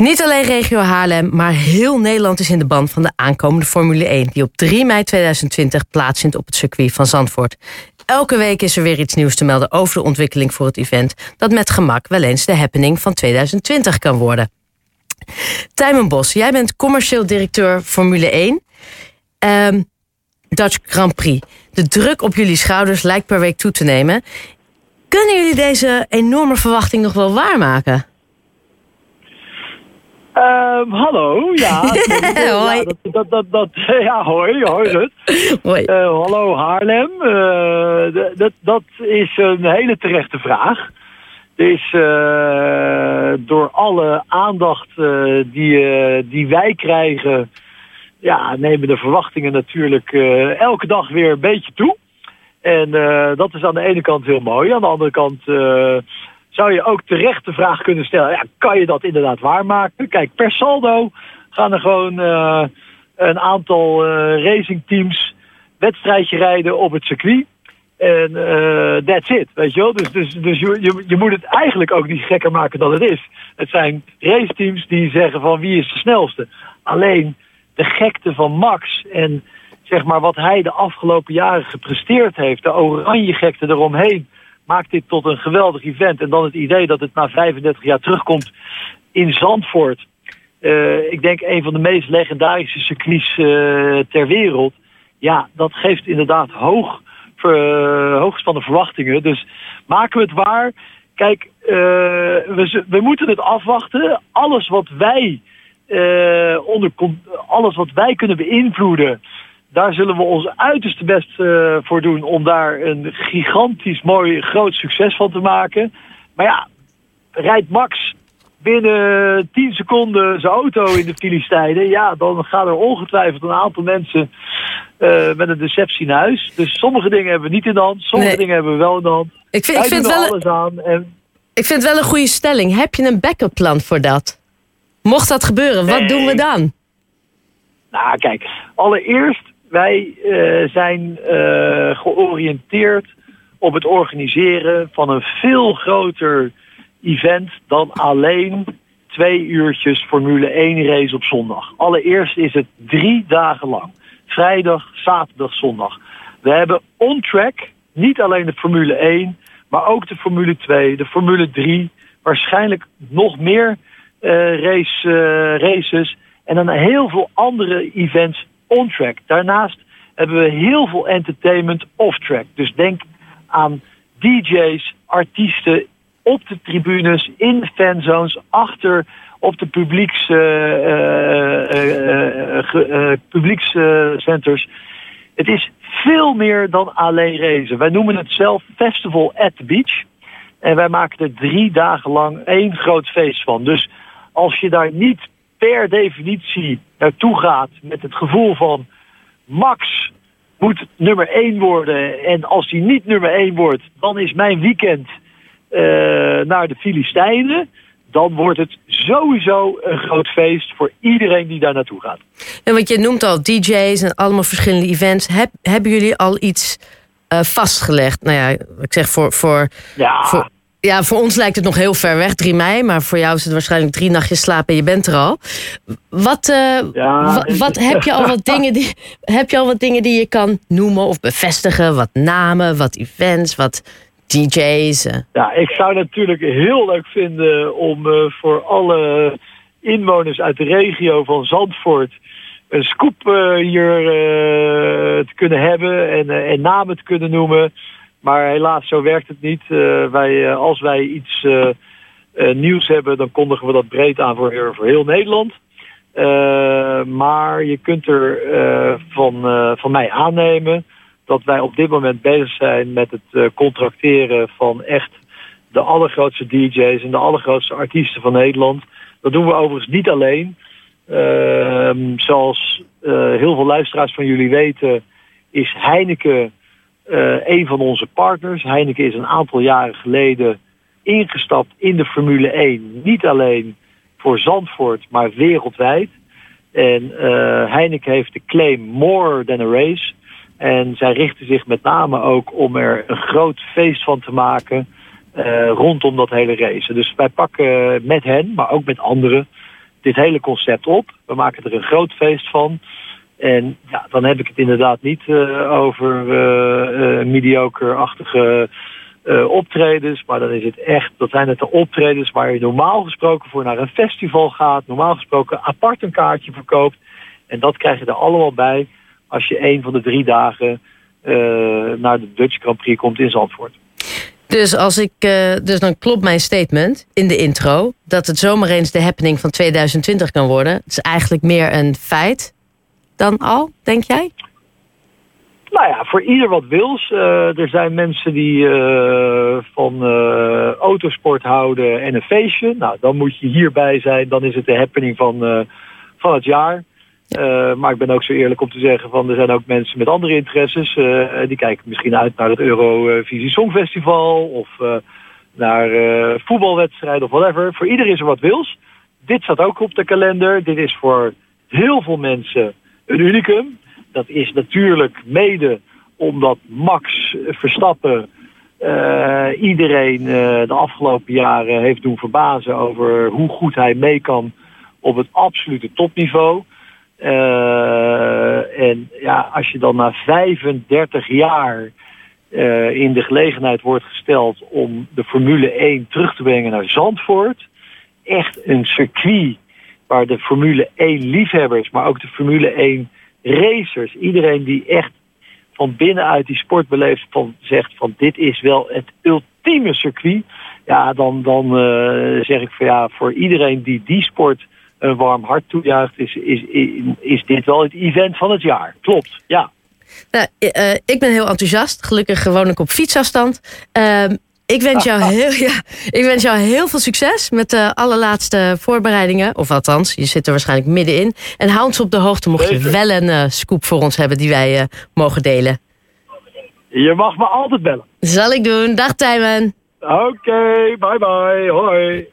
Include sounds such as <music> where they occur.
Niet alleen regio Haarlem, maar heel Nederland is in de band van de aankomende Formule 1... die op 3 mei 2020 plaatsvindt op het circuit van Zandvoort. Elke week is er weer iets nieuws te melden over de ontwikkeling voor het event... dat met gemak wel eens de happening van 2020 kan worden. Tijmen Bos, jij bent commercieel directeur Formule 1... Um, Dutch Grand Prix. De druk op jullie schouders lijkt per week toe te nemen. Kunnen jullie deze enorme verwachting nog wel waarmaken? Um, hallo, ja. <laughs> hoi. Ja, dat, dat, dat, dat, <laughs> ja, hoi, hoi Rut. Hoi. Uh, hallo Haarlem. Uh, dat, dat is een hele terechte vraag. Er is uh, door alle aandacht die, die wij krijgen... Ja, nemen de verwachtingen natuurlijk elke dag weer een beetje toe. En dat is aan de ene kant heel mooi. Aan de andere kant zou je ook terecht de vraag kunnen stellen... Ja, kan je dat inderdaad waarmaken? Kijk, per saldo gaan er gewoon uh, een aantal uh, racingteams... wedstrijdje rijden op het circuit. En uh, that's it, weet je wel. Dus, dus, dus je, je, je, moet het eigenlijk ook niet gekker maken dan het is. Het zijn raceteams die zeggen van wie is de snelste. Alleen de gekte van Max en zeg maar wat hij de afgelopen jaren gepresteerd heeft... de oranje gekte eromheen maakt dit tot een geweldig event. En dan het idee dat het na 35 jaar terugkomt in Zandvoort. Uh, ik denk een van de meest legendarische circuits uh, ter wereld. Ja, dat geeft inderdaad hoog, hooggespannen verwachtingen. Dus maken we het waar. Kijk, we, we, moeten het afwachten. Alles wat wij onder alles wat wij kunnen beïnvloeden daar zullen we ons uiterste best uh, voor doen om daar een gigantisch mooi groot succes van te maken. Maar ja, rijdt Max binnen 10 seconden zijn auto in de Filistijnen... ja, dan gaan er ongetwijfeld een aantal mensen uh, met een deceptie naar huis. Dus sommige dingen hebben we niet in de hand, sommige Nee. dingen hebben we wel in de hand. Ik vind, Wij ik, vind er wel, alles aan. En ik vind het wel een goede stelling. Heb je een backup plan voor dat? Mocht dat gebeuren, wat doen we dan? Nou, kijk, allereerst, wij eh, zijn eh, georiënteerd op het organiseren van een veel groter event dan alleen twee uurtjes Formule 1 race op zondag. Allereerst is het drie dagen lang. Vrijdag, zaterdag, zondag. We hebben on-track niet alleen de Formule 1, maar ook de Formule 2, de Formule 3, waarschijnlijk nog meer eh, race, races en dan heel veel andere events on-track. Daarnaast hebben we heel veel entertainment off-track. Dus denk aan DJ's, artiesten op de tribunes, in de fanzones, achter op de publieks, eh, publiekscenters. Het is veel meer dan alleen racen. Wij noemen het zelf Festival at the Beach. En wij maken er drie dagen lang één groot feest van. Dus als je daar niet per definitie naartoe gaat met het gevoel van Max moet nummer één worden. En als hij niet nummer één wordt, dan is mijn weekend eh, naar de Filistijnen. Dan wordt het sowieso een groot feest voor iedereen die daar naartoe gaat. En wat je noemt al, DJ's en allemaal verschillende events. Heb, hebben jullie al iets eh, vastgelegd? Nou ja, ik zeg voor, voor, Ja, voor, ja, voor ons lijkt het nog heel ver weg, 3 mei. Maar voor jou is het waarschijnlijk drie nachtjes slapen en je bent er al. Wat, eh, Ja, wat heb je al wat <laughs> dingen die heb je al wat dingen die je kan noemen of bevestigen? Wat namen, wat events, wat DJ's? eh? Ja, ik zou natuurlijk heel leuk vinden om eh, voor alle inwoners uit de regio van Zandvoort een scoop hier te kunnen hebben en, en namen te kunnen noemen. Maar helaas, zo werkt het niet. Eh, wij, eh, als wij iets eh, nieuws hebben, dan kondigen we dat breed aan voor, heel- Nederland. Maar je kunt er van, van mij aannemen dat wij op dit moment bezig zijn met het contracteren van echt de allergrootste DJ's en de allergrootste artiesten van Nederland. Dat doen we overigens niet alleen. Ehm, zoals heel veel luisteraars van jullie weten, is Heineken een van onze partners. Heineken is een aantal jaren geleden ingestapt in de Formule 1. Niet alleen voor Zandvoort, maar wereldwijd. En eh, Heineken heeft de claim more than a race. En zij richten zich met name ook om er een groot feest van te maken eh, rondom dat hele race. Dus wij pakken met hen, maar ook met anderen, dit hele concept op. We maken er een groot feest van. En ja, dan heb ik het inderdaad niet uh, over uh, mediocre-achtige optredens. Maar dan is het echt, dat zijn het de optredens waar je normaal gesproken voor naar een festival gaat. Normaal gesproken apart een kaartje verkoopt. En dat krijg je er allemaal bij als je een van de drie dagen naar de Dutch Grand Prix komt in Zandvoort. Dus, als ik, dus dan klopt mijn statement in de intro... dat het zomaar eens de happening van 2020 kan worden. Het is eigenlijk meer een feit dan al, denk jij? Nou ja, voor ieder wat wils. Uh, er zijn mensen die uh, van autosport houden en een feestje. Nou, dan moet je hierbij zijn. Dan is het de happening van, van het jaar. Maar ik ben ook zo eerlijk om te zeggen van er zijn ook mensen met andere interesses. Die kijken misschien uit naar het Eurovisie Songfestival of naar voetbalwedstrijden of whatever. Voor ieder is er wat wils. Dit staat ook op de kalender. Dit is voor heel veel mensen een unicum. Dat is natuurlijk mede omdat Max Verstappen iedereen de afgelopen jaren heeft doen verbazen over hoe goed hij mee kan op het absolute topniveau. Uh, en ja, als je dan na 35 jaar in de gelegenheid wordt gesteld om de Formule 1 terug te brengen naar Zandvoort. Echt een circuit waar de Formule 1 liefhebbers, maar ook de Formule 1 racers, iedereen die echt van binnenuit die sport beleeft, van, zegt van dit is wel het ultieme circuit. Ja, dan, dan uh, zeg ik van ja, voor iedereen die die sport een warm hart toejuicht, is, is, is, dit wel het event van het jaar. Klopt, ja. Nou, uh, ik ben heel enthousiast. Gelukkig woon ik op fietsafstand. Uh, ik wens, jou heel, ja, ik wens jou heel veel succes met de allerlaatste voorbereidingen. Of althans, je zit er waarschijnlijk middenin. En hou ons op de hoogte mocht je wel een uh, scoop voor ons hebben die wij uh, mogen delen. Je mag me altijd bellen. Zal ik doen. Dag Tijmen. Oké, okay, bye bye. Hoi.